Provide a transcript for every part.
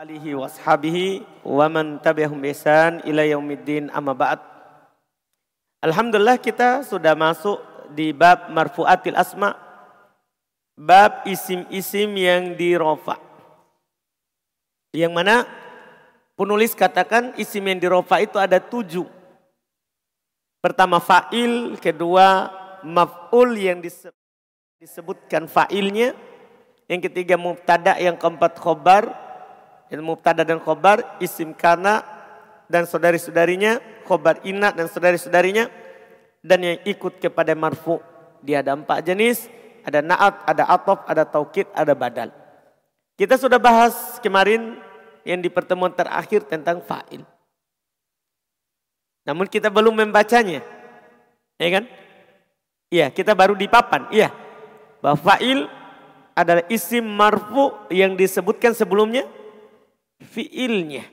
alihi washabihi wa man tabi'ahum ihsan ila yaumiddin amma ba'd. Alhamdulillah kita sudah masuk di bab marfuatil asma. Bab isim-isim yang dirofa. Yang mana penulis katakan isim yang dirofa itu ada tujuh. Pertama fa'il, kedua maf'ul yang disebutkan fa'ilnya. Yang ketiga mubtada, yang keempat khobar, ilmu mubtada dan khobar, isim kana dan saudari-saudarinya, khobar ina dan saudari-saudarinya, dan yang ikut kepada marfu. Dia ada empat jenis, ada naat, ada atof, ada taukid, ada badal. Kita sudah bahas kemarin yang di pertemuan terakhir tentang fa'il. Namun kita belum membacanya. Ya kan? Iya, kita baru di papan. Iya. Bahwa fa'il adalah isim marfu yang disebutkan sebelumnya fiilnya.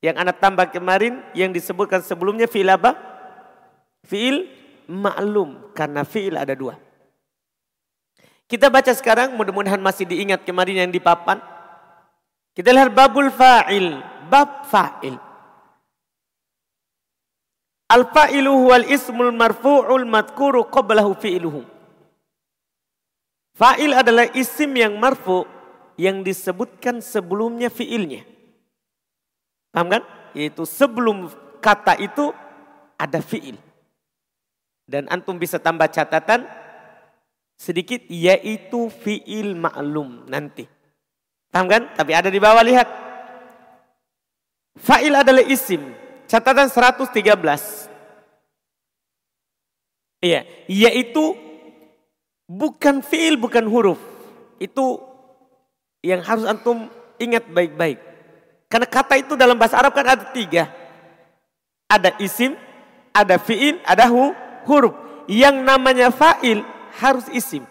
Yang anak tambah kemarin yang disebutkan sebelumnya fiil apa? Fiil maklum karena fiil ada dua. Kita baca sekarang mudah-mudahan masih diingat kemarin yang di papan. Kita lihat babul fa'il, bab fa'il. Al-fa'ilu huwal ismul marfu'ul madkuru qablahu fi'iluhu. Fa'il adalah isim yang marfu' yang disebutkan sebelumnya fiilnya. Paham kan? Yaitu sebelum kata itu ada fiil. Dan antum bisa tambah catatan sedikit yaitu fiil maklum nanti. Paham kan? Tapi ada di bawah lihat. Fa'il adalah isim. Catatan 113. Iya, yaitu bukan fiil, bukan huruf. Itu yang harus antum ingat baik-baik. Karena kata itu dalam bahasa Arab kan ada tiga. Ada isim, ada fiil, ada hu, huruf. Yang namanya fa'il harus isim.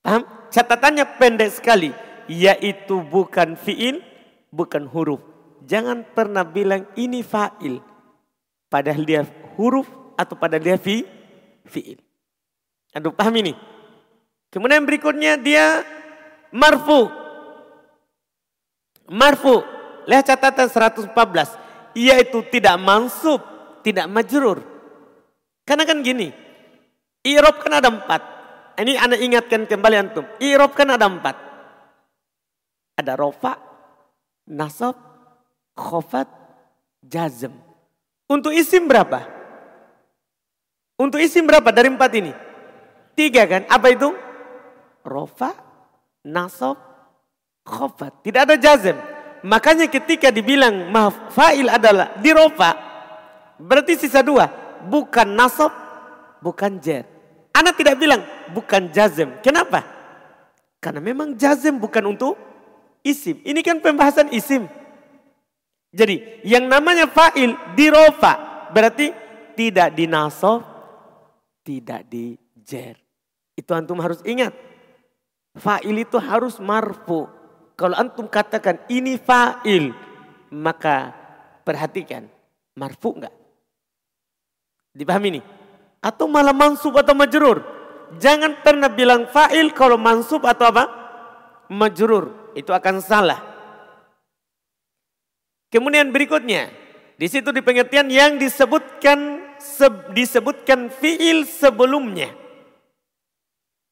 Paham? Catatannya pendek sekali. Yaitu bukan fiil, bukan huruf. Jangan pernah bilang ini fa'il. Padahal dia huruf atau padahal dia fi. Aduh paham ini? Kemudian berikutnya dia marfu. Marfu. Lihat catatan 114. Yaitu tidak mansub, tidak majrur. Karena kan gini. Irob kan ada empat. Ini anda ingatkan kembali antum. Irob kan ada empat. Ada rofa, nasab, khofat, jazm. Untuk isim berapa? Untuk isim berapa dari empat ini? Tiga kan? Apa itu? Rofa, nasab, khofat. Tidak ada jazm. Makanya ketika dibilang fa'il adalah dirofa, berarti sisa dua. Bukan nasab, bukan jer. Anak tidak bilang bukan jazm. Kenapa? Karena memang jazm bukan untuk isim. Ini kan pembahasan isim. Jadi yang namanya fa'il dirofa berarti tidak dinasab, tidak di jer. Itu antum harus ingat. Fa'il itu harus marfu. Kalau antum katakan ini fa'il, maka perhatikan marfu enggak? Dipahami ini? Atau malah mansub atau majrur? Jangan pernah bilang fa'il kalau mansub atau apa? Majrur. Itu akan salah. Kemudian berikutnya, di situ di pengertian yang disebutkan disebutkan fiil sebelumnya.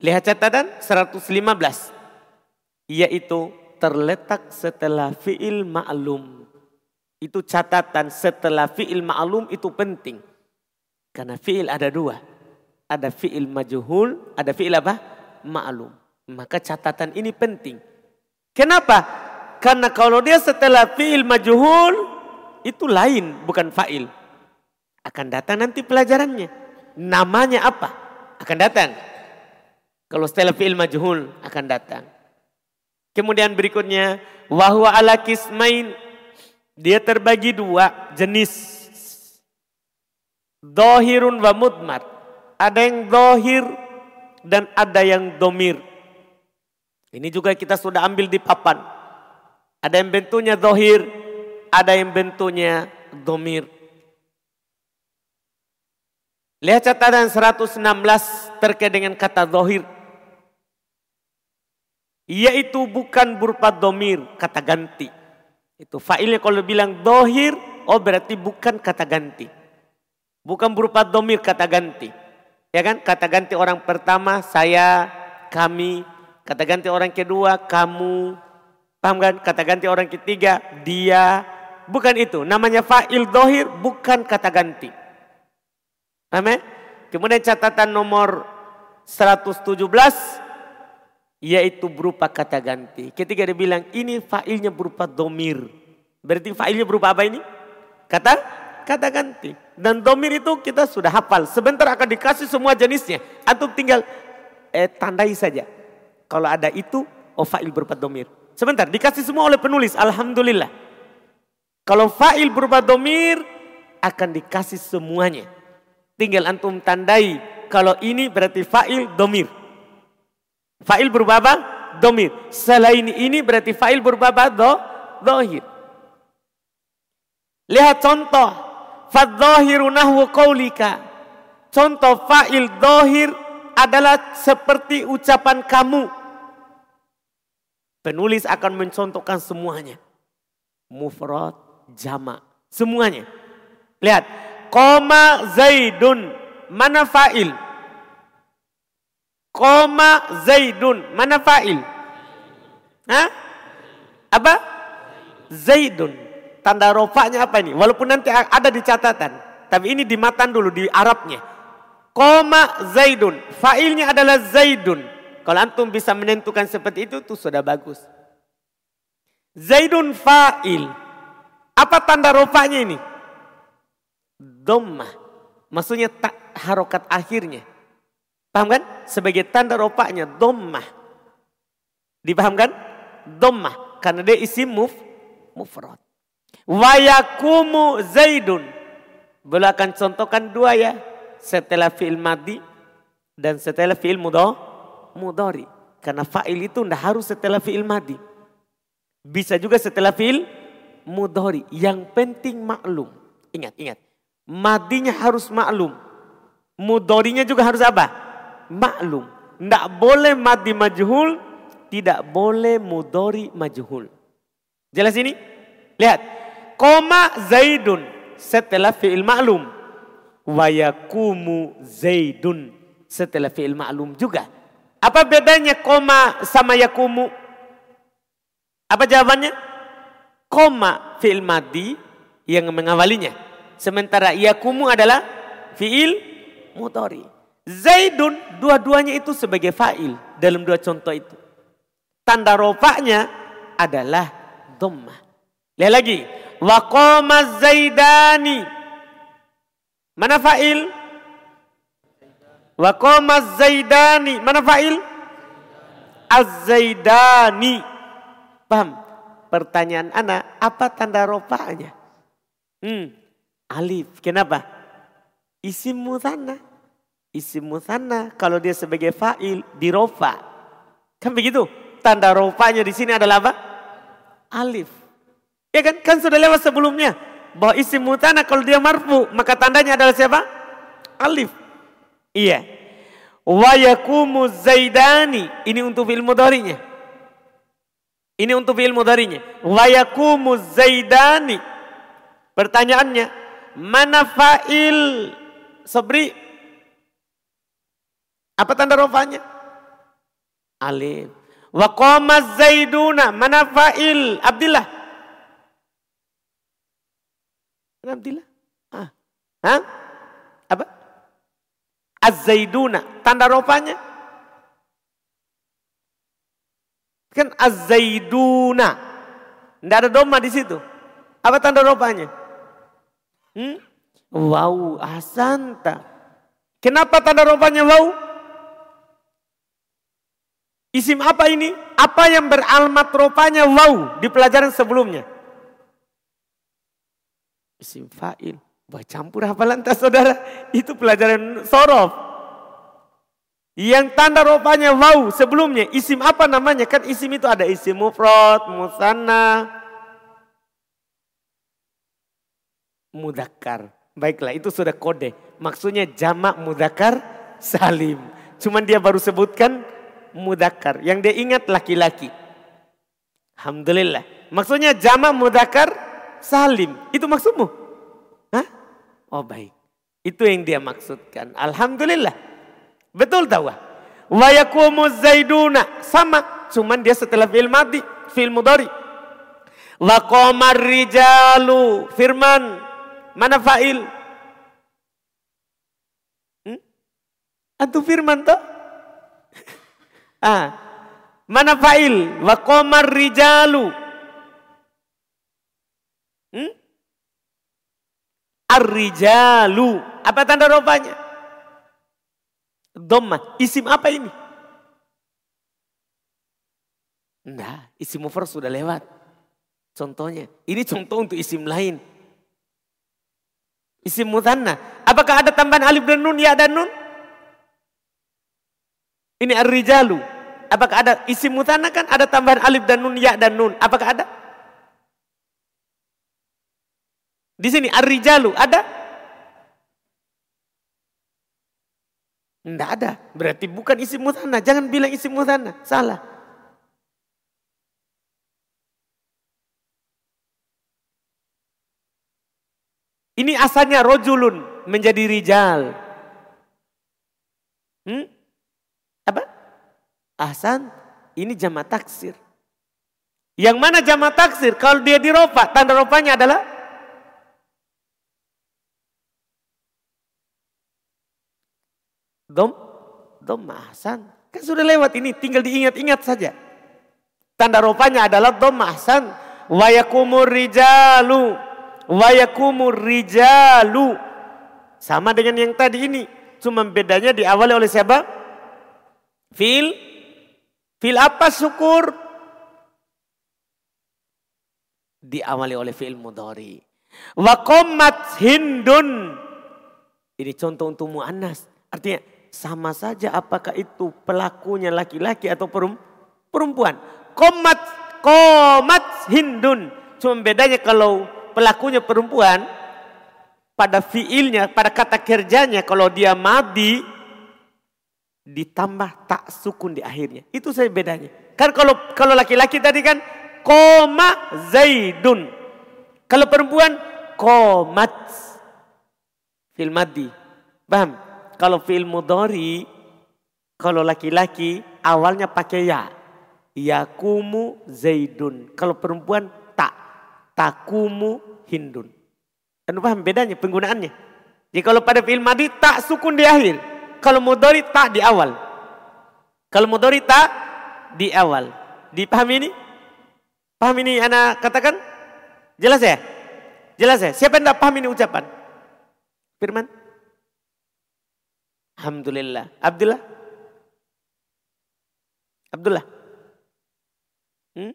Lihat catatan 115. Yaitu terletak setelah fi'il ma'lum. Itu catatan setelah fi'il ma'lum itu penting. Karena fi'il ada dua. Ada fi'il majuhul, ada fi'il apa? Ma'lum. Maka catatan ini penting. Kenapa? Karena kalau dia setelah fi'il majuhul, itu lain, bukan fa'il. Akan datang nanti pelajarannya. Namanya apa? Akan datang. Kalau setelah fi'il majhul akan datang. Kemudian berikutnya wahwa ala kismain dia terbagi dua jenis. Dohirun wa mudmar. Ada yang dohir dan ada yang domir. Ini juga kita sudah ambil di papan. Ada yang bentuknya dohir, ada yang bentuknya domir. Lihat catatan 116 terkait dengan kata dohir. Yaitu bukan berupa domir, kata ganti. Itu fa'ilnya kalau bilang dohir, oh berarti bukan kata ganti. Bukan berupa domir kata ganti. Ya kan? Kata ganti orang pertama, saya, kami. Kata ganti orang kedua, kamu. Paham kan? Kata ganti orang ketiga, dia. Bukan itu. Namanya fa'il dohir, bukan kata ganti. Paham ya? Kemudian catatan nomor 117, yaitu berupa kata ganti. Ketika dia bilang ini fa'ilnya berupa domir. Berarti fa'ilnya berupa apa ini? Kata kata ganti. Dan domir itu kita sudah hafal. Sebentar akan dikasih semua jenisnya. Atau tinggal eh, tandai saja. Kalau ada itu, oh fa'il berupa domir. Sebentar, dikasih semua oleh penulis. Alhamdulillah. Kalau fa'il berupa domir, akan dikasih semuanya. Tinggal antum tandai. Kalau ini berarti fa'il domir. Fa'il berupa apa? Domir. Selain ini berarti fa'il berupa apa? Do, dohir. Lihat contoh Fadzahiru nahwu qaulika. Contoh fa'il dohir adalah seperti ucapan kamu. Penulis akan mencontohkan semuanya. Mufrad, jama, semuanya. Lihat, koma zaidun, mana fa'il? Koma zaidun, mana fa'il? Hah? Apa? Zaidun. Tanda rofaknya apa ini? Walaupun nanti ada di catatan. Tapi ini di matan dulu, di Arabnya. Koma Zaidun. Fa'ilnya adalah Zaidun. Kalau antum bisa menentukan seperti itu, itu sudah bagus. Zaidun fa'il. Apa tanda rofaknya ini? Dommah. Maksudnya tak harokat akhirnya. Paham kan? Sebagai tanda rofaknya dommah. Dipahamkan? Dommah. Karena dia isi muf, mufrad. Wayakumu Zaidun. Boleh akan contohkan dua ya. Setelah fi'il madi dan setelah fi'il mudo, mudori. Karena fa'il itu tidak harus setelah fi'il madi. Bisa juga setelah fi'il mudori. Yang penting maklum. Ingat, ingat. Madinya harus maklum. Mudorinya juga harus apa? Maklum. Tidak boleh madi majhul. Tidak boleh mudori majhul. Jelas ini? Lihat koma Zaidun setelah fi'il ma'lum. Wayakumu Zaidun setelah fi'il ma'lum juga. Apa bedanya koma sama yakumu? Apa jawabannya? Koma fi'il madi yang mengawalinya. Sementara yakumu adalah fi'il mutori. Zaidun dua-duanya itu sebagai fa'il dalam dua contoh itu. Tanda rofaknya adalah dhammah. Lihat lagi. Waqama Zaidani. Mana fa'il? Waqama Zaidani. Mana fa'il? Az-Zaidani. Paham? Pertanyaan anak, apa tanda rofanya? Hmm, alif. Kenapa? Isim mutanna. Isim mutanna kalau dia sebagai fa'il dirofa. Kan begitu? Tanda rofanya di sini adalah apa? Alif. Ya kan? Kan sudah lewat sebelumnya. Bahwa isim mutana kalau dia marfu, maka tandanya adalah siapa? Alif. Iya. Wa yakumu zaidani. Ini untuk fi'il mudhari'nya. Ini untuk fi'il mudhari'nya. Wa yakumu zaidani. Pertanyaannya, mana fa'il Sobri? Apa tanda rofanya? Alif. Wa qama zaiduna. Mana fa'il Abdillah? Alhamdulillah. Ah. Hah? Apa? Az-zaiduna. Tanda rofanya. Kan az-zaiduna. Tidak ada doma di situ. Apa tanda rofanya? Hmm? Wow, asanta. Kenapa tanda rofanya wow? Isim apa ini? Apa yang beralmat rupanya wow di pelajaran sebelumnya? Isim fa'il. Wah campur hafalan tas saudara. Itu pelajaran sorof. Yang tanda rupanya wow sebelumnya. Isim apa namanya? Kan isim itu ada isim mufrad, musanna, mudakar. Baiklah itu sudah kode. Maksudnya jamak mudakar salim. Cuman dia baru sebutkan mudakar. Yang dia ingat laki-laki. Alhamdulillah. Maksudnya jama mudakar salim. Itu maksudmu? Hah? Oh baik. Itu yang dia maksudkan. Alhamdulillah. Betul tahu? Wa yakumu zaiduna. Sama. Cuman dia setelah fi'il mati. Fi'il mudari. Wa qamar rijalu. Firman. Mana fa'il? Hmm? Antu firman toh? Ah. Mana fa'il? Wa qamar rijalu. Hmm? Ar-rijalu. Apa tanda rupanya? Dhamma. Isim apa ini? Nah, isim mufrad sudah lewat. Contohnya. Ini contoh untuk isim lain. Isim mutanna. Apakah ada tambahan alif dan nun, ya dan nun? Ini ar-rijalu. Apakah ada isim mutanna kan ada tambahan alif dan nun, ya dan nun. Apakah ada? Di sini ar-rijalu ada? Tidak ada. Berarti bukan isi mutanna. Jangan bilang isi mutanna. Salah. Ini asalnya rojulun menjadi rijal. Hmm? Ahsan, ini jama taksir. Yang mana jama taksir? Kalau dia diropa, tanda ropanya adalah Dom, dom mahsan. Kan sudah lewat ini, tinggal diingat-ingat saja. Tanda rupanya adalah dom mahsan. Wayakumur rijalu. Wayakumur rijalu. Sama dengan yang tadi ini. Cuma bedanya diawali oleh siapa? Fil. Fil apa syukur? Diawali oleh fil mudhari. Wakomat hindun. Ini contoh untuk mu'annas. Artinya sama saja apakah itu pelakunya laki-laki atau perempuan. Komat, komat hindun. Cuma bedanya kalau pelakunya perempuan, pada fiilnya, pada kata kerjanya, kalau dia madi, ditambah tak sukun di akhirnya. Itu saya bedanya. Kan kalau kalau laki-laki tadi kan koma zaidun. Kalau perempuan komat fil madi. Paham? Kalau fi'il mudhari, kalau laki-laki awalnya pakai ya. Yakumu zaidun. Kalau perempuan tak. Takumu hindun. Anda paham bedanya penggunaannya? Jadi kalau pada fi'il madi tak sukun di akhir. Kalau mudhari tak di awal. Kalau mudhari tak di awal. Dipahami ini? Paham ini anak katakan? Jelas ya? Jelas ya? Siapa yang tidak paham ini ucapan? Firman? Alhamdulillah. Abdullah? Abdullah? Hmm?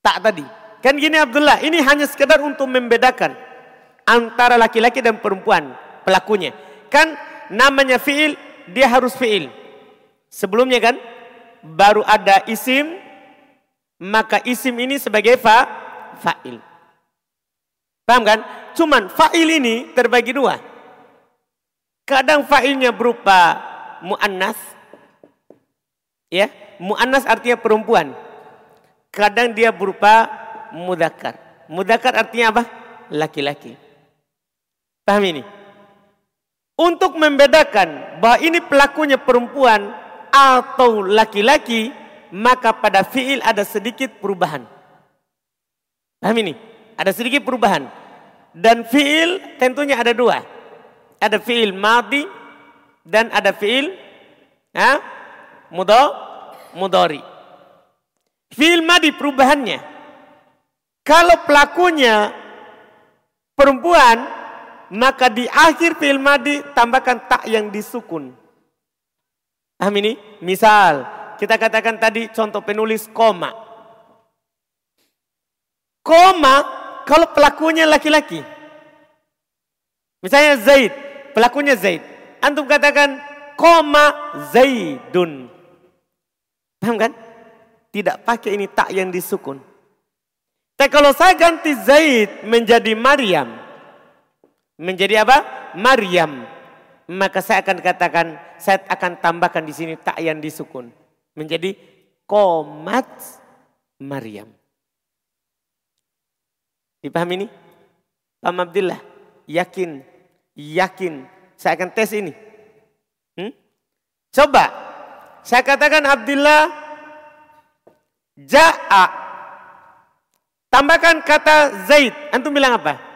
Tak tadi. Kan gini Abdullah, ini hanya sekedar untuk membedakan antara laki-laki dan perempuan pelakunya. Kan namanya fi'il, dia harus fi'il. Sebelumnya kan baru ada isim, maka isim ini sebagai fa, fa'il. Paham kan? Cuman fa'il ini terbagi dua. Kadang fa'ilnya berupa mu'annas. Ya, mu'annas artinya perempuan. Kadang dia berupa mudakar. Mudakar artinya apa? Laki-laki. Paham ini? Untuk membedakan bahwa ini pelakunya perempuan atau laki-laki, maka pada fi'il ada sedikit perubahan. Paham ini? Ada sedikit perubahan. Dan fi'il tentunya ada dua ada fiil madi dan ada fiil ya, mudo, mudori. Fiil madi perubahannya. Kalau pelakunya perempuan, maka di akhir fiil madi tambahkan tak yang disukun. Paham ini? Misal, kita katakan tadi contoh penulis koma. Koma kalau pelakunya laki-laki. Misalnya Zaid, Pelakunya Zaid. Antum katakan koma Zaidun. Paham kan? Tidak pakai ini tak yang disukun. Tapi kalau saya ganti Zaid menjadi Maryam. Menjadi apa? Maryam. Maka saya akan katakan, saya akan tambahkan di sini tak yang disukun. Menjadi komat Maryam. Dipahami ini? Pak Abdullah, yakin, yakin. Saya akan tes ini. Hmm? Coba, saya katakan Abdullah, ja'a. Tambahkan kata Zaid. Antum bilang apa?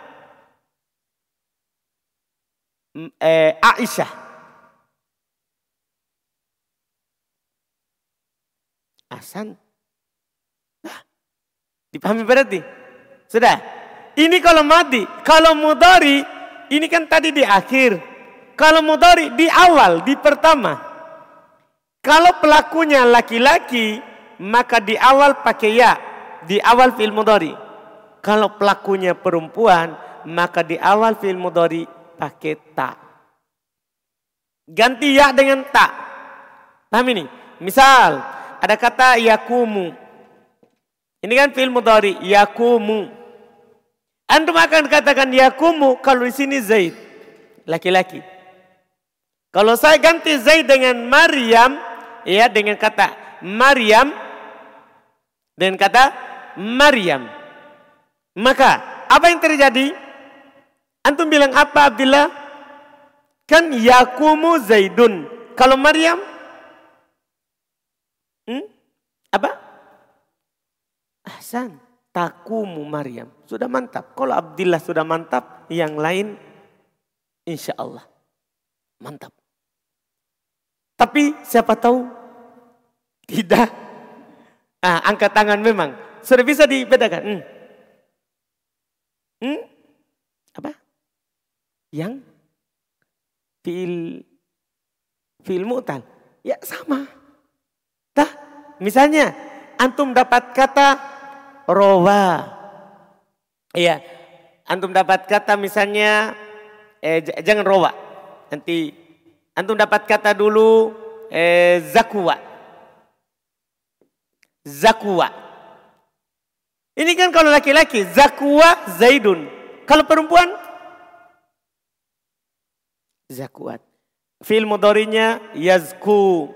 Eh, Aisyah. Hasan. Nah, dipahami berarti? Sudah. Ini kalau mati, kalau mudari, ini kan tadi di akhir. Kalau mudari di awal, di pertama. Kalau pelakunya laki-laki, maka di awal pakai ya, di awal fil mudari. Kalau pelakunya perempuan, maka di awal fil mudari pakai ta. Ganti ya dengan ta. Paham ini? Misal, ada kata yakumu. Ini kan fil mudari, yakumu. Antum akan katakan yakumu kalau di sini Zaid. Laki-laki. Kalau saya ganti Zaid dengan Maryam. Ya dengan kata Maryam. Dengan kata Maryam. Maka apa yang terjadi? Antum bilang apa Abdullah? Kan yakumu Zaidun. Kalau Maryam? Hmm? Apa? Ahsan takumu Maryam. Sudah mantap. Kalau Abdillah sudah mantap, yang lain insya Allah mantap. Tapi siapa tahu tidak. Ah, angkat tangan memang. Sudah bisa dibedakan. Hmm. Hmm? Apa? Yang fil fil mu'tal. Ya sama. Tah, misalnya antum dapat kata rowa. Iya, antum dapat kata misalnya, eh, jangan rowa. Nanti antum dapat kata dulu eh, zakwa. Zakwa. Ini kan kalau laki-laki, zakwa zaidun. Kalau perempuan, zakwat. Fil mudorinya yazku.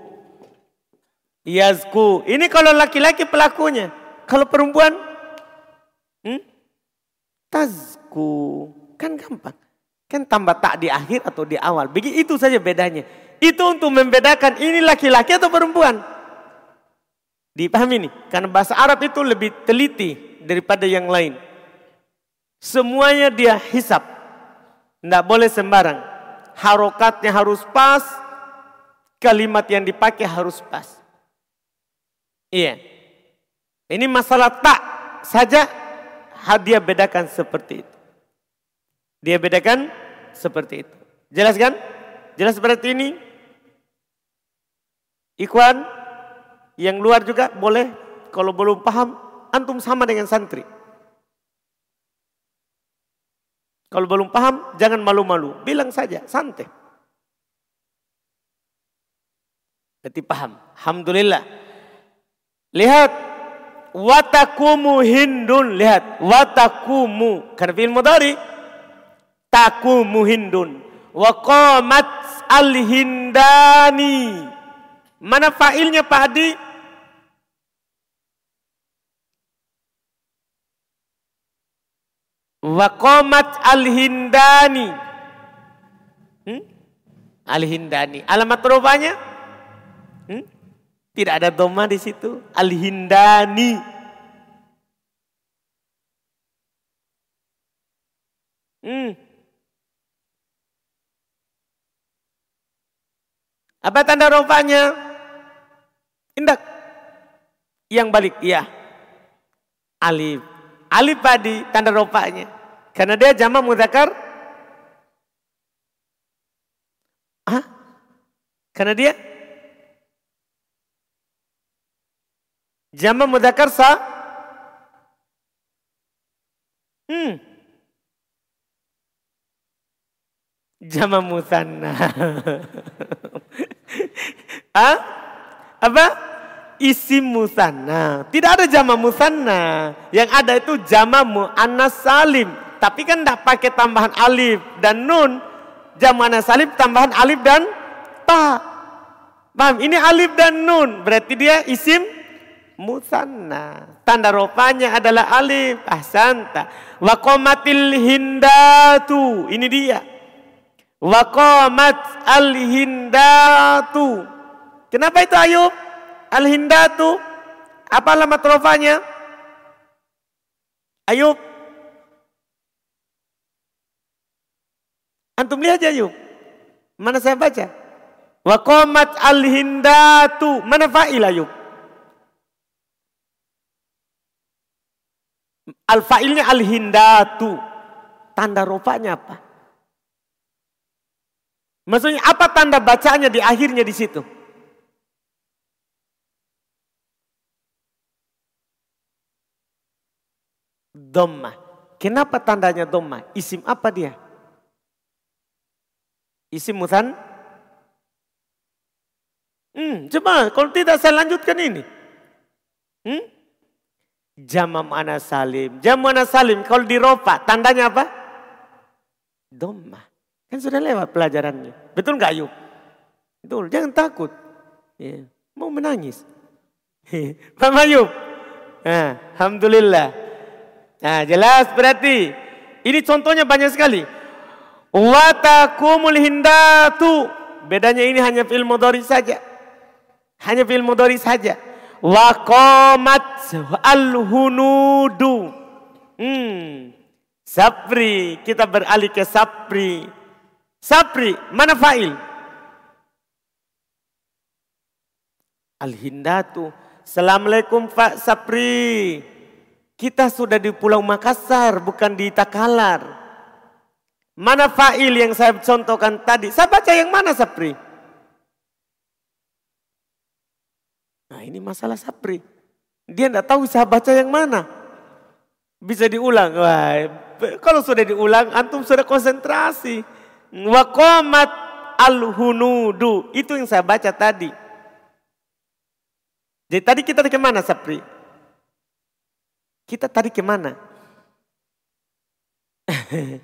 Yazku. Ini kalau laki-laki pelakunya. Kalau perempuan, hmm? tazku. Kan gampang. Kan tambah tak di akhir atau di awal. Begitu saja bedanya. Itu untuk membedakan ini laki-laki atau perempuan. Dipahami nih. Karena bahasa Arab itu lebih teliti daripada yang lain. Semuanya dia hisap. Tidak boleh sembarang. Harokatnya harus pas. Kalimat yang dipakai harus pas. Iya. Ini masalah tak saja dia bedakan seperti itu. Dia bedakan seperti itu. Jelas kan? Jelas seperti ini? Ikhwan yang luar juga boleh kalau belum paham antum sama dengan santri. Kalau belum paham jangan malu-malu, bilang saja santai. Berarti paham. Alhamdulillah. Lihat Watakumu hindun. Lihat. Watakumu. Karena fi'il mudari. Takumu hindun. Waqamat al-hindani. Mana fa'ilnya Pak Adi? Waqamat al-hindani. Hmm? Al-hindani. Alamat rupanya? Hmm? Tidak ada doma di situ. Al-Hindani. Hmm. Apa tanda rofanya? Indak. Yang balik, iya. Alif. Alif tadi tanda rofanya. Karena dia jama mudakar. Hah? Karena dia Jama mudakar sa? Hmm. Jama musanna. ah? Apa? Isim musanna. Tidak ada jama musanna. Yang ada itu jama muannas salim. Tapi kan tidak pakai tambahan alif dan nun. Jama muannas salim tambahan alif dan ta. Paham? Ini alif dan nun. Berarti dia isim musanna. Tanda rupanya adalah alif. Ahsanta. Wa qomatil hindatu. Ini dia. Wa qomat al hindatu. Kenapa itu Ayub? Al hindatu. Apa alamat rupanya? Ayub. Antum lihat aja Ayub. Mana saya baca? Wa qomat al hindatu. Mana fa'il Ayub? Al fa'ilnya al hindatu. Tanda rupanya apa? Maksudnya apa tanda bacanya di akhirnya di situ? Doma. Kenapa tandanya doma? Isim apa dia? Isim musan? Hmm, coba kalau tidak saya lanjutkan ini. Hmm? Jama mana salim. Jama mana salim kalau diropa tandanya apa? Doma. Kan sudah lewat pelajarannya. Betul nggak yuk? Betul, jangan takut. Ya. Mau menangis. Pak Mayub. Nah, Alhamdulillah. Nah, jelas berarti ini contohnya banyak sekali. Watakumul hindatu. Bedanya ini hanya fil mudhari saja. Hanya fil mudhari saja. Waqamat al-hunudu. Hmm. Sapri, kita beralih ke sapri. Sapri, mana fa'il? Al-hindatu. Assalamualaikum Pak Sapri. Kita sudah di Pulau Makassar, bukan di Takalar. Mana fa'il yang saya contohkan tadi? Saya baca yang mana Sapri? Nah ini masalah Sapri. Dia tidak tahu saya baca yang mana. Bisa diulang. Wah, kalau sudah diulang, antum sudah konsentrasi. Wakomat al-hunudu. Itu yang saya baca tadi. Jadi tadi kita ke mana Sapri? Kita tadi ke mana?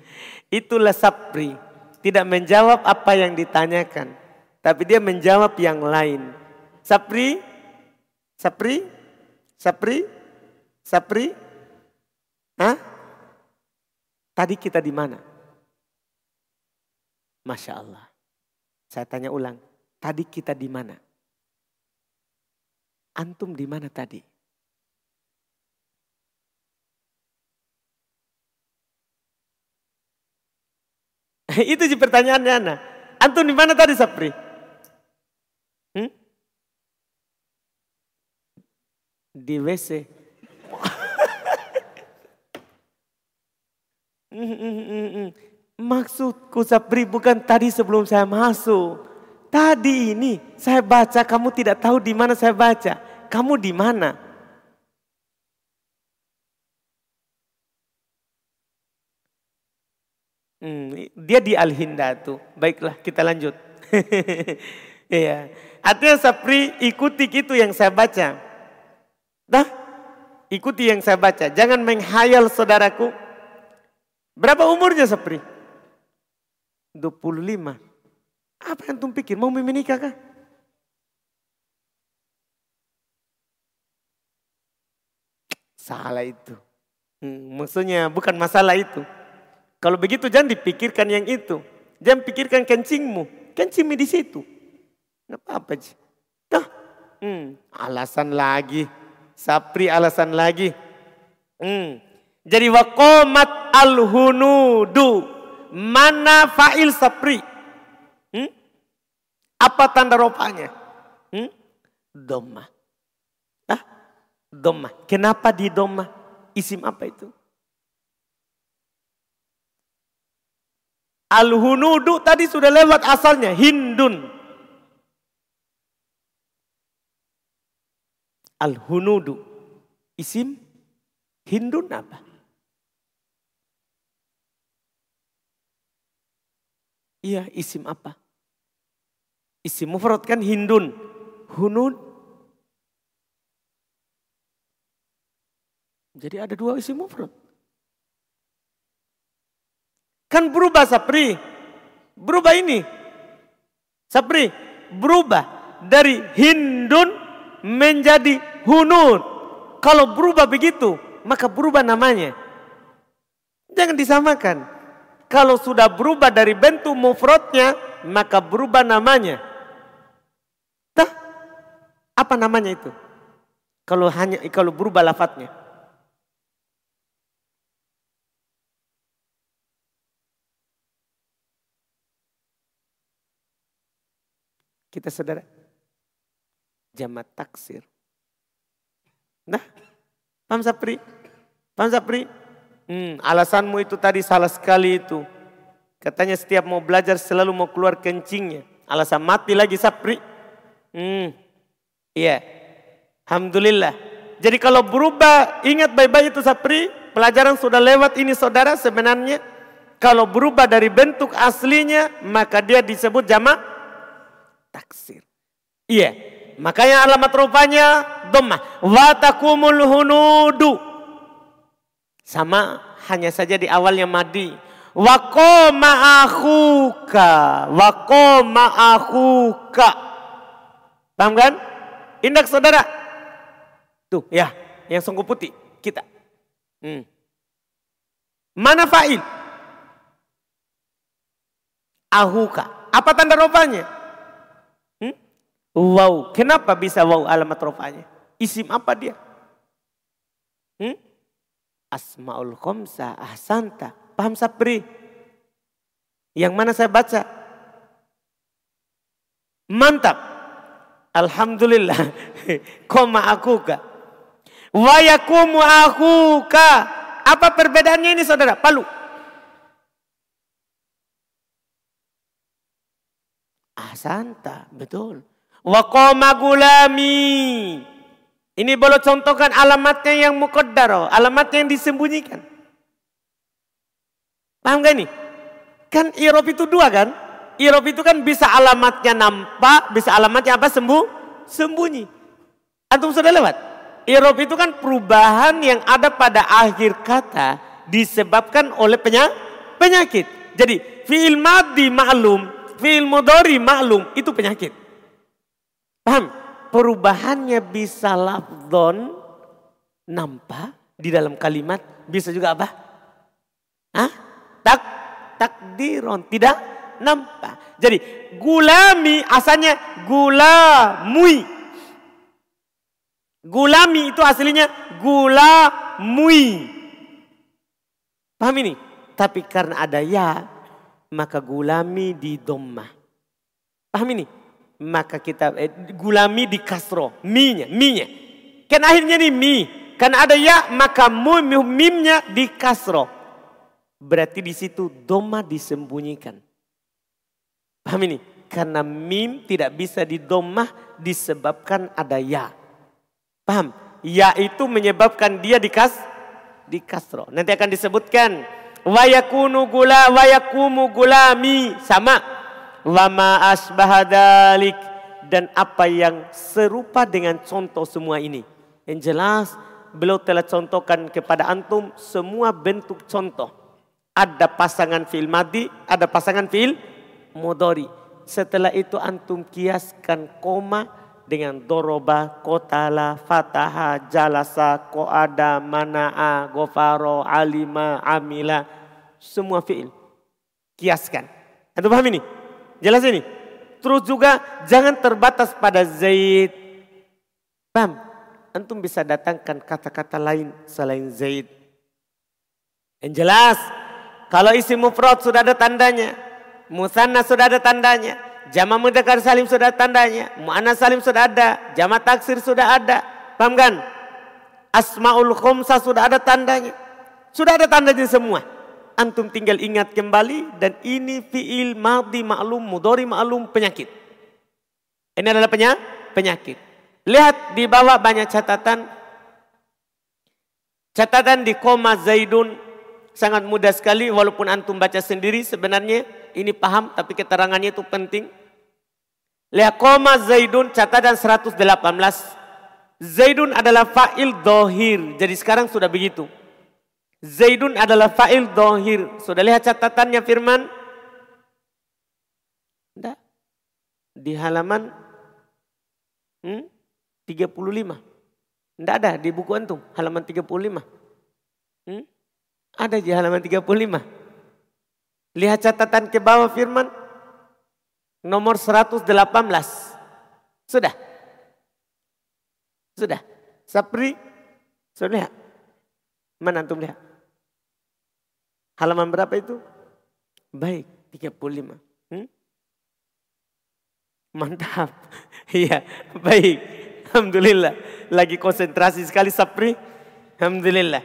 Itulah Sapri. Tidak menjawab apa yang ditanyakan. Tapi dia menjawab yang lain. Sapri? Sapri? Sapri? Sapri? Hah? Tadi kita di mana? Masya Allah. Saya tanya ulang. Tadi kita di mana? Antum di mana tadi? Itu sih pertanyaannya Ana. Antum di mana tadi Sapri? Hmm? Di WC. Maksudku Sapri bukan tadi sebelum saya masuk. Tadi ini saya baca kamu tidak tahu di mana saya baca. Kamu di mana? Hmm, dia di Al-Hindatu. Baiklah kita lanjut. Iya. Artinya Sapri ikuti itu yang saya baca. Dah, ikuti yang saya baca. Jangan menghayal saudaraku. Berapa umurnya Sapri? 25. Apa yang tuh pikir? Mau menikah kah? Salah itu. Hmm, maksudnya bukan masalah itu. Kalau begitu jangan dipikirkan yang itu. Jangan pikirkan kencingmu. Kencingmu di situ. Nggak apa-apa. Dah. Hmm, alasan lagi. Sapri alasan lagi. Hmm. Jadi wakomat al-hunudu. Mana fa'il sapri? Hmm? Apa tanda ropanya? Hmm? Doma. Ah, doma. Kenapa di doma? Isim apa itu? Al-hunudu tadi sudah lewat asalnya, Hindun. Al-hunudu. Isim Hindun apa? Iya, isim apa? Isim mufrad kan Hindun. Hunud. Jadi ada dua isim mufrad. Kan berubah Sapri. Berubah ini. Sapri, berubah dari Hindun menjadi hunud. Kalau berubah begitu, maka berubah namanya. Jangan disamakan. Kalau sudah berubah dari bentuk mufradnya, maka berubah namanya. Tah, apa namanya itu? Kalau hanya kalau berubah lafadznya. Kita saudara. Jamat taksir. Nah, paham Sapri? Paham Sapri? Hmm, alasanmu itu tadi salah sekali itu. Katanya setiap mau belajar selalu mau keluar kencingnya. Alasan mati lagi Sapri. Hmm, iya. Alhamdulillah. Jadi kalau berubah, ingat baik-baik itu Sapri. Pelajaran sudah lewat ini saudara sebenarnya. Kalau berubah dari bentuk aslinya, maka dia disebut jamak taksir. Iya, makanya alamat rupanya dhammah. Wa takumul hunudu. Sama hanya saja di awalnya madi. Wa qoma akhuka. Wa qoma akhuka. Paham kan? Indak saudara. Tuh ya, yang sungguh putih kita. Hmm. Mana fa'il? Ahuka. Apa tanda rupanya? Wow, kenapa bisa wow alamat rofanya? Isim apa dia? Hmm? Asmaul Khomsa Ahsanta. Paham Sapri? Yang mana saya baca? Mantap. Alhamdulillah. Koma akuka. Wayakumu akuka. Apa perbedaannya ini saudara? Palu. Ahsanta, betul. Waqoma gulami. Ini boleh contohkan alamatnya yang muqaddar, alamatnya yang disembunyikan. Paham gak ini? Kan irob itu dua kan? Irob itu kan bisa alamatnya nampak, bisa alamatnya apa? Sembuh, sembunyi. Antum sudah lewat? Irob itu kan perubahan yang ada pada akhir kata disebabkan oleh penyakit. Jadi fi'il madi maklum, fi'il mudori maklum itu penyakit. Paham? Perubahannya bisa lafdon nampak di dalam kalimat bisa juga apa? Hah? Tak takdiron tidak nampak. Jadi gulami asalnya gulamui. Gulami itu aslinya gulamui. Paham ini? Tapi karena ada ya, maka gulami di domah. Paham ini? Maka kita eh, gulami di kasro. Mi-nya mi-nya. Kan akhirnya nih mi. Karena ada ya maka mu mimnya di kasro. Berarti di situ doma disembunyikan. Paham ini? Karena mim tidak bisa didomah disebabkan ada ya. Paham? Ya itu menyebabkan dia di kas di kasro. Nanti akan disebutkan wayakunu gula wayakumu gulami sama Wama asbahadalik dan apa yang serupa dengan contoh semua ini. Yang jelas beliau telah contohkan kepada antum semua bentuk contoh. Ada pasangan fil madi, ada pasangan fil mudori. Setelah itu antum kiaskan koma dengan doroba, kotala, fataha, jalasa, koada, mana'a, gofaro, alima, amila. Semua fi'il. Kiaskan. Antum paham ini? Jelas ini? Terus juga jangan terbatas pada Zaid. Paham? Antum bisa datangkan kata-kata lain selain Zaid. Yang jelas, kalau isi mufrad sudah ada tandanya, musanna sudah ada tandanya, jama mudzakkar salim sudah ada tandanya, muannas salim sudah ada, jama taksir sudah ada. Paham kan? Asmaul khomsa sudah ada tandanya. Sudah ada tandanya semua. Antum tinggal ingat kembali dan ini fiil madi maklum, mudori maklum penyakit. Ini adalah penyakit. Lihat di bawah banyak catatan. Catatan di koma Zaidun sangat mudah sekali walaupun antum baca sendiri sebenarnya ini paham tapi keterangannya itu penting. Lihat koma Zaidun catatan 118. Zaidun adalah fa'il dohir. Jadi sekarang sudah begitu. Zaidun adalah fa'il dohir. Sudah lihat catatannya firman? Tidak. Di halaman hmm, 35. Tidak ada di buku antum, halaman 35. Hmm? Ada di halaman 35. Lihat catatan ke bawah firman. Nomor 118. Sudah. Sudah. Sapri. Sudah lihat. Mana antum lihat? Halaman berapa itu? Baik, 35. Hmm? Mantap. Iya, baik. Alhamdulillah. Lagi konsentrasi sekali Sapri. Alhamdulillah.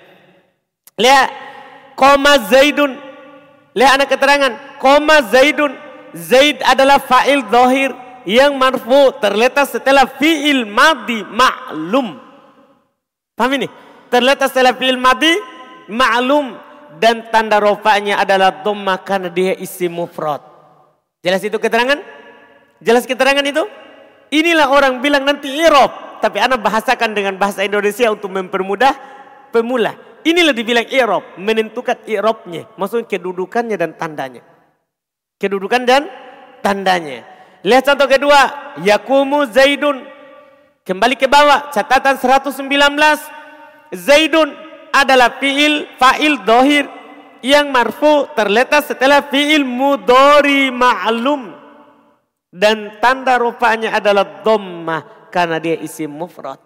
Lihat. Koma Zaidun. Lihat anak keterangan. Koma Zaidun. Zaid adalah fa'il dohir yang marfu terletak setelah fi'il madi ma'lum. Paham ini? Terletak setelah fi'il madi ma'lum dan tanda rofanya adalah dhamma karena dia isi mufrad. Jelas itu keterangan? Jelas keterangan itu? Inilah orang bilang nanti irob. Tapi anak bahasakan dengan bahasa Indonesia untuk mempermudah pemula. Inilah dibilang irob. Menentukan irobnya. Maksudnya kedudukannya dan tandanya. Kedudukan dan tandanya. Lihat contoh kedua. Yakumu Zaidun. Kembali ke bawah. Catatan 119. Zaidun adalah fi'il fa'il dohir yang marfu terletak setelah fi'il mudori ma'lum. Dan tanda rupanya adalah dhammah karena dia isi mufrad.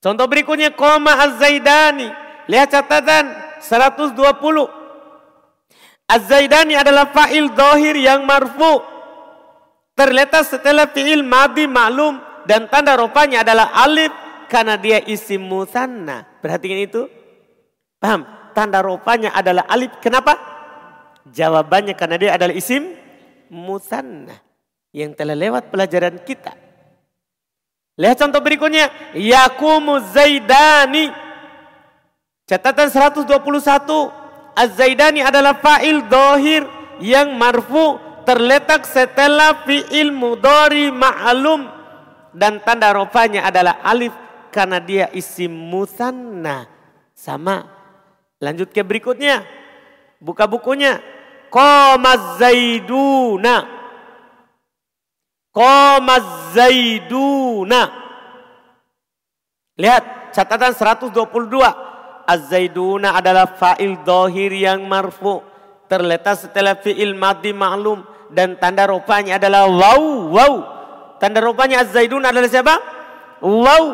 Contoh berikutnya koma az-zaidani. Lihat catatan 120. Az-zaidani adalah fa'il dohir yang marfu. Terletak setelah fi'il madi ma'lum. Dan tanda rupanya adalah alif karena dia isi musanna. Perhatikan itu. Paham? Tanda rupanya adalah alif. Kenapa? Jawabannya karena dia adalah isim musanna. Yang telah lewat pelajaran kita. Lihat contoh berikutnya. Yakumu Zaidani. Catatan 121. Az-Zaidani adalah fa'il dohir yang marfu terletak setelah fi'il mudori ma'lum. Dan tanda rupanya adalah alif karena dia isim musanna. Sama Lanjut ke berikutnya. Buka bukunya. Qamaz Zaiduna. Qamaz Zaiduna. Lihat catatan 122. Az-Zaiduna adalah fa'il dohir yang marfu. Terletak setelah fi'il madi ma'lum. Dan tanda rupanya adalah wow, wow. Tanda rupanya Az-Zaiduna adalah siapa? Wow.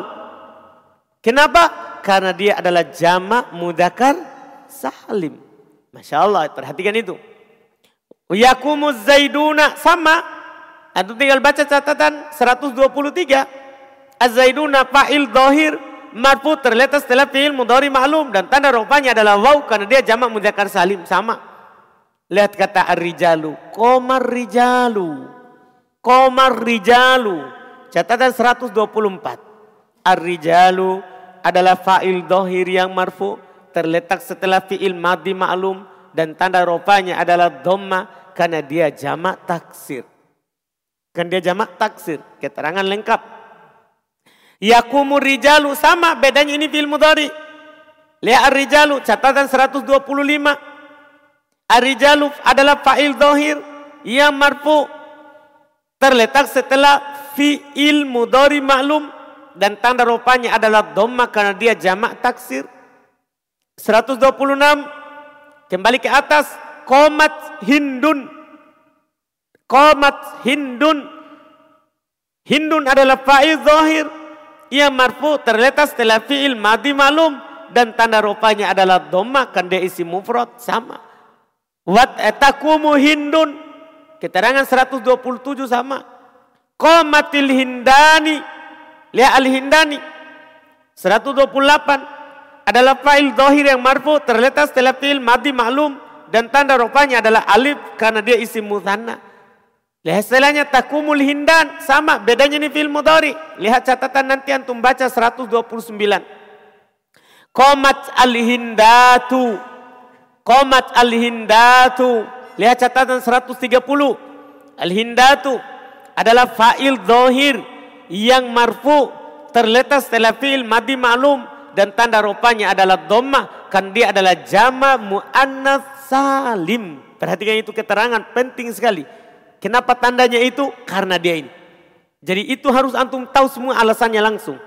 Kenapa? Karena dia adalah jamak mudakar salim. Masya Allah, perhatikan itu. Yakumuz zaiduna sama. Itu tinggal baca catatan 123. Az-zaiduna fa'il dohir marfu terletak setelah fi'il mudhari ma'lum dan tanda rupanya adalah waw karena dia jamak mudzakkar salim sama. Lihat kata ar-rijalu, komar rijalu. Komar rijalu. Catatan 124. Ar-rijalu adalah fa'il dohir yang marfu terletak setelah fi'il madi ma'lum dan tanda rupanya adalah dhamma karena dia jamak taksir. Kan dia jamak taksir, keterangan lengkap. Yakumur rijalu sama bedanya ini fi'il mudhari. Lihat ar-rijalu catatan 125. Ar-rijalu adalah fa'il dohir yang marfu terletak setelah fi'il mudhari ma'lum dan tanda rupanya adalah dhamma karena dia jamak taksir. 126 kembali ke atas komat hindun. Komat hindun. Hindun adalah fa'il zahir. Yang marfu terletak setelah fi'il madi malum dan tanda rupanya adalah dhamma kan dia isi mufrad sama. Wat etakumu hindun. Keterangan 127 sama. Komatil hindani. Lihat al hindani 128 adalah fa'il dohir yang marfu terletak setelah fi'il madi maklum dan tanda rupanya adalah alif karena dia isim muthanna. Lihat istilahnya takumul hindan sama bedanya ini fi'il mudhari. Lihat catatan nanti antum baca 129. Komat al-hindatu. Komat al-hindatu. Lihat catatan 130. Al-hindatu adalah fa'il dohir yang marfu terletak setelah fi'il madi maklum dan tanda rupanya adalah dhamma kan dia adalah jama muannas salim. Perhatikan itu keterangan penting sekali. Kenapa tandanya itu? Karena dia ini. Jadi itu harus antum tahu semua alasannya langsung.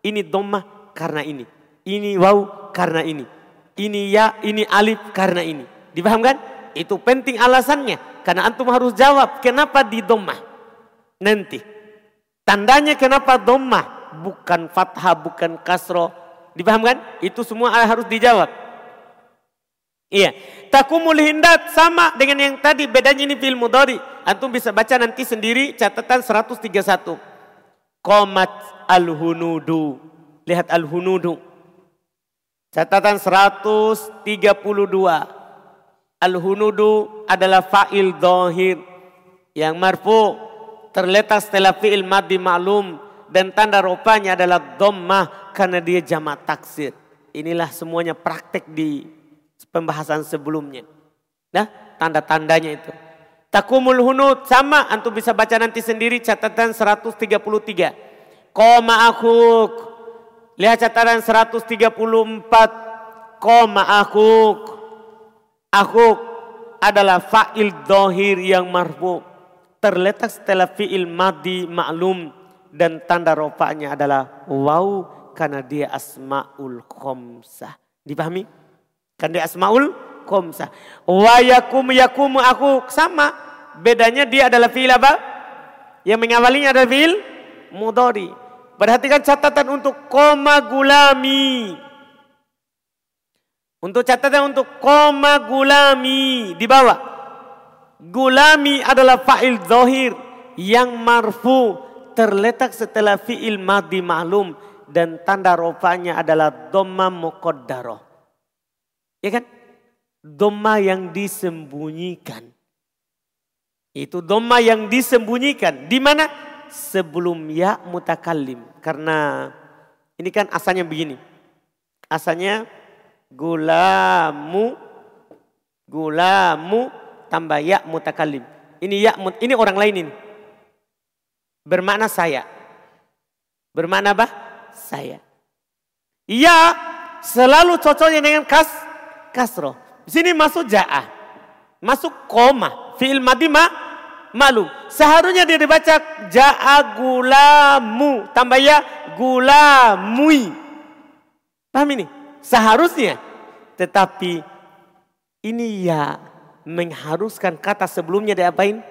Ini dhamma karena ini. Ini waw karena ini. Ini ya, ini alif karena ini. Dipahamkan? Itu penting alasannya. Karena antum harus jawab kenapa di domah. Nanti. Tandanya kenapa domah. Bukan fathah, bukan kasro. Dipahamkan? Itu semua harus dijawab. Iya. Takumul hindat sama dengan yang tadi. Bedanya ini film mudari. Antum bisa baca nanti sendiri catatan 131. Komat al-hunudu. Lihat al-hunudu. Catatan 132. Al-hunudu adalah fa'il dohir. Yang marfu terletak setelah fi'il madi maklum. Dan tanda rupanya adalah dommah karena dia jamak taksir. Inilah semuanya praktek di pembahasan sebelumnya. Nah, tanda-tandanya itu. Takumul hunud sama antum bisa baca nanti sendiri catatan 133. Koma akuk. Lihat catatan 134. Koma akuk. Akuk adalah fa'il dohir yang marfu. Terletak setelah fi'il madi maklum. Dan tanda rofaknya adalah waw karena dia asma'ul khomsah. Dipahami? Kan dia asma'ul khomsah. Wa yakum yakum aku sama bedanya dia adalah fi'il apa? Yang mengawalinya adalah fi'il mudori. Perhatikan catatan untuk koma gulami. Untuk catatan untuk koma gulami di bawah. Gulami adalah fa'il zohir yang marfu terletak setelah fi'il madi maklum dan tanda rofanya adalah dhamma muqaddarah. Ya kan? Dhamma yang disembunyikan. Itu doma yang disembunyikan. Di mana? Sebelum ya mutakallim. Karena ini kan asalnya begini. Asalnya gulamu gulamu tambah ya mutakallim. Ini ya ini orang lain ini. Bermakna saya. Bermakna apa? Saya. Ya selalu cocoknya dengan kas kasro. Di sini masuk ja'a. Masuk koma. Fi'il madima malu. Seharusnya dia dibaca ja'a gulamu. Tambah ya gulamui. Paham ini? Seharusnya. Tetapi ini ya mengharuskan kata sebelumnya diapain?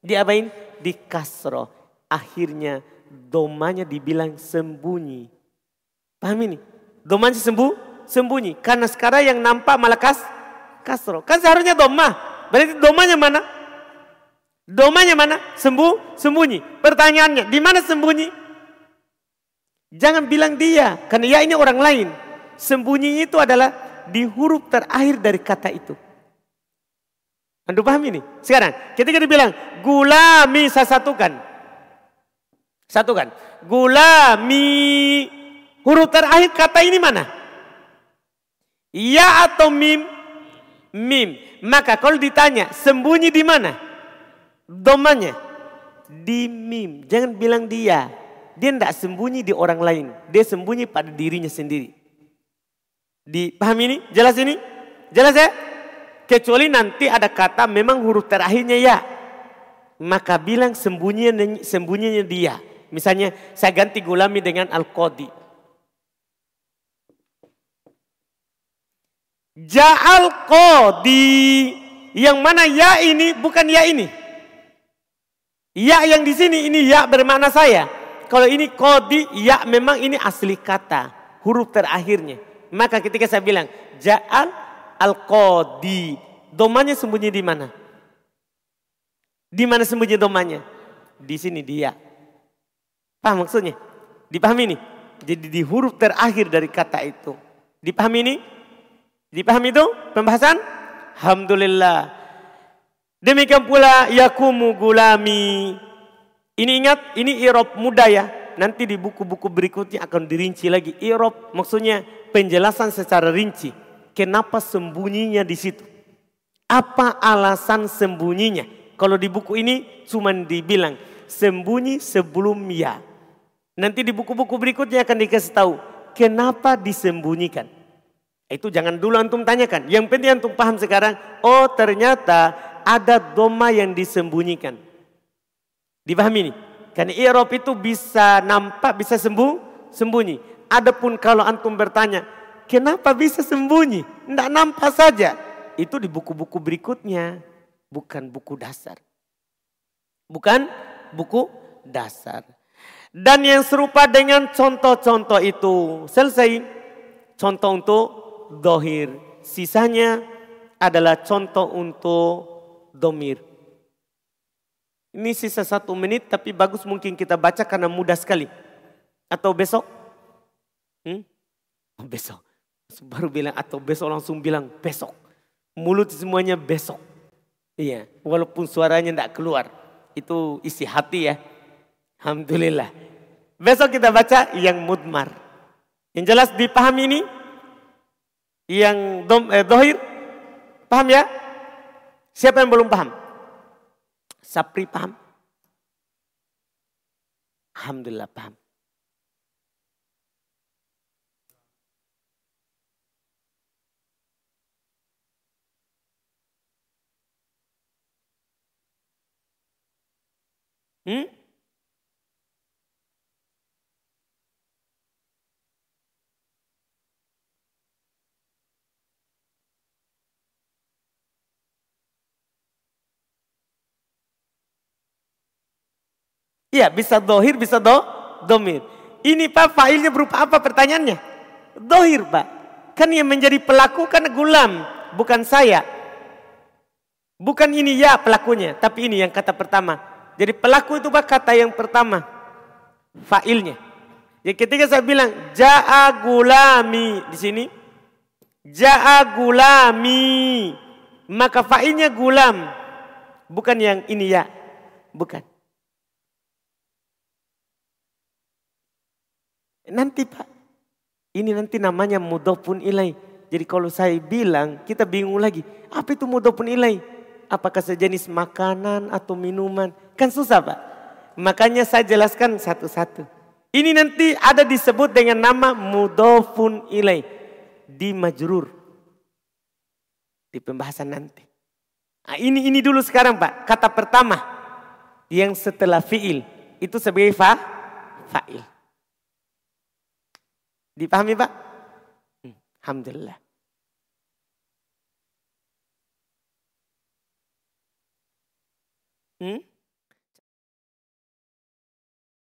Diapain? Di kasro. Akhirnya domanya dibilang sembunyi. Paham ini? Domanya sembuh, sembunyi. Karena sekarang yang nampak malah kas, kasro. Kan seharusnya doma. Berarti domanya mana? Domanya mana? Sembuh, sembunyi. Pertanyaannya, di mana sembunyi? Jangan bilang dia, karena ya ini orang lain. Sembunyi itu adalah di huruf terakhir dari kata itu. Anda paham ini? Sekarang, ketika dibilang gulami saya satukan. Satukan. Gulami. Huruf terakhir kata ini mana? Ya atau mim? Mim. Maka kalau ditanya, sembunyi di mana? domanya di mim. Jangan bilang dia. Dia tidak sembunyi di orang lain. Dia sembunyi pada dirinya sendiri. Dipahami ini? Jelas ini? Jelas ya? Kecuali nanti ada kata memang huruf terakhirnya ya. Maka bilang sembunyinya, sembunyinya dia. Misalnya saya ganti gulami dengan al-qadi. Ja'al qadi. Yang mana ya ini bukan ya ini. Ya yang di sini ini ya bermakna saya. Kalau ini kodi ya memang ini asli kata. Huruf terakhirnya. Maka ketika saya bilang ja'al al-kodi. Domanya sembunyi di mana? Di mana sembunyi domanya? Di sini dia. Paham maksudnya? Dipahami ini? Jadi di huruf terakhir dari kata itu. Dipahami ini? Dipahami itu pembahasan? Alhamdulillah. Demikian pula yakumu gulami. Ini ingat, ini irob muda ya. Nanti di buku-buku berikutnya akan dirinci lagi. Irob maksudnya penjelasan secara rinci. Kenapa sembunyinya di situ? Apa alasan sembunyinya? Kalau di buku ini cuma dibilang sembunyi sebelum ya. Nanti di buku-buku berikutnya akan dikasih tahu kenapa disembunyikan. Itu jangan dulu antum tanyakan. Yang penting antum paham sekarang. Oh ternyata ada doma yang disembunyikan. Dipahami ini? Karena i'rab itu bisa nampak, bisa sembuh, sembunyi. Adapun kalau antum bertanya, kenapa bisa sembunyi? Tidak nampak saja. Itu di buku-buku berikutnya. Bukan buku dasar. Bukan buku dasar. Dan yang serupa dengan contoh-contoh itu. Selesai. Contoh untuk dohir. Sisanya adalah contoh untuk domir. Ini sisa satu menit tapi bagus mungkin kita baca karena mudah sekali. Atau besok? Hmm? Oh, besok. Baru bilang atau besok langsung bilang besok. Mulut semuanya besok. Iya, walaupun suaranya tidak keluar. Itu isi hati ya. Alhamdulillah. Besok kita baca yang mudmar. Yang jelas dipahami ini. Yang dom, eh, dohir. Paham ya? Siapa yang belum paham? Sapri paham? Alhamdulillah paham. Hmm? Iya bisa dohir, bisa do, domir. Ini pak failnya berupa apa pertanyaannya? Dohir pak. Kan yang menjadi pelaku kan gulam, bukan saya. Bukan ini ya pelakunya, tapi ini yang kata pertama. Jadi pelaku itu pak kata yang pertama. Failnya. Jadi ketika saya bilang ja'a gulami di sini. Ja'a gulami. Maka failnya gulam. Bukan yang ini ya. Bukan. Nanti Pak, ini nanti namanya mudofun ilai. Jadi kalau saya bilang, kita bingung lagi. Apa itu mudofun ilai? Apakah sejenis makanan atau minuman? Kan susah Pak. Makanya saya jelaskan satu-satu. Ini nanti ada disebut dengan nama mudofun ilai. Di majrur. Di pembahasan nanti. Nah, ini ini dulu sekarang Pak. Kata pertama. Yang setelah fi'il. Itu sebagai fa, fa'il. Dipahami Pak? Hmm, Alhamdulillah. Hmm?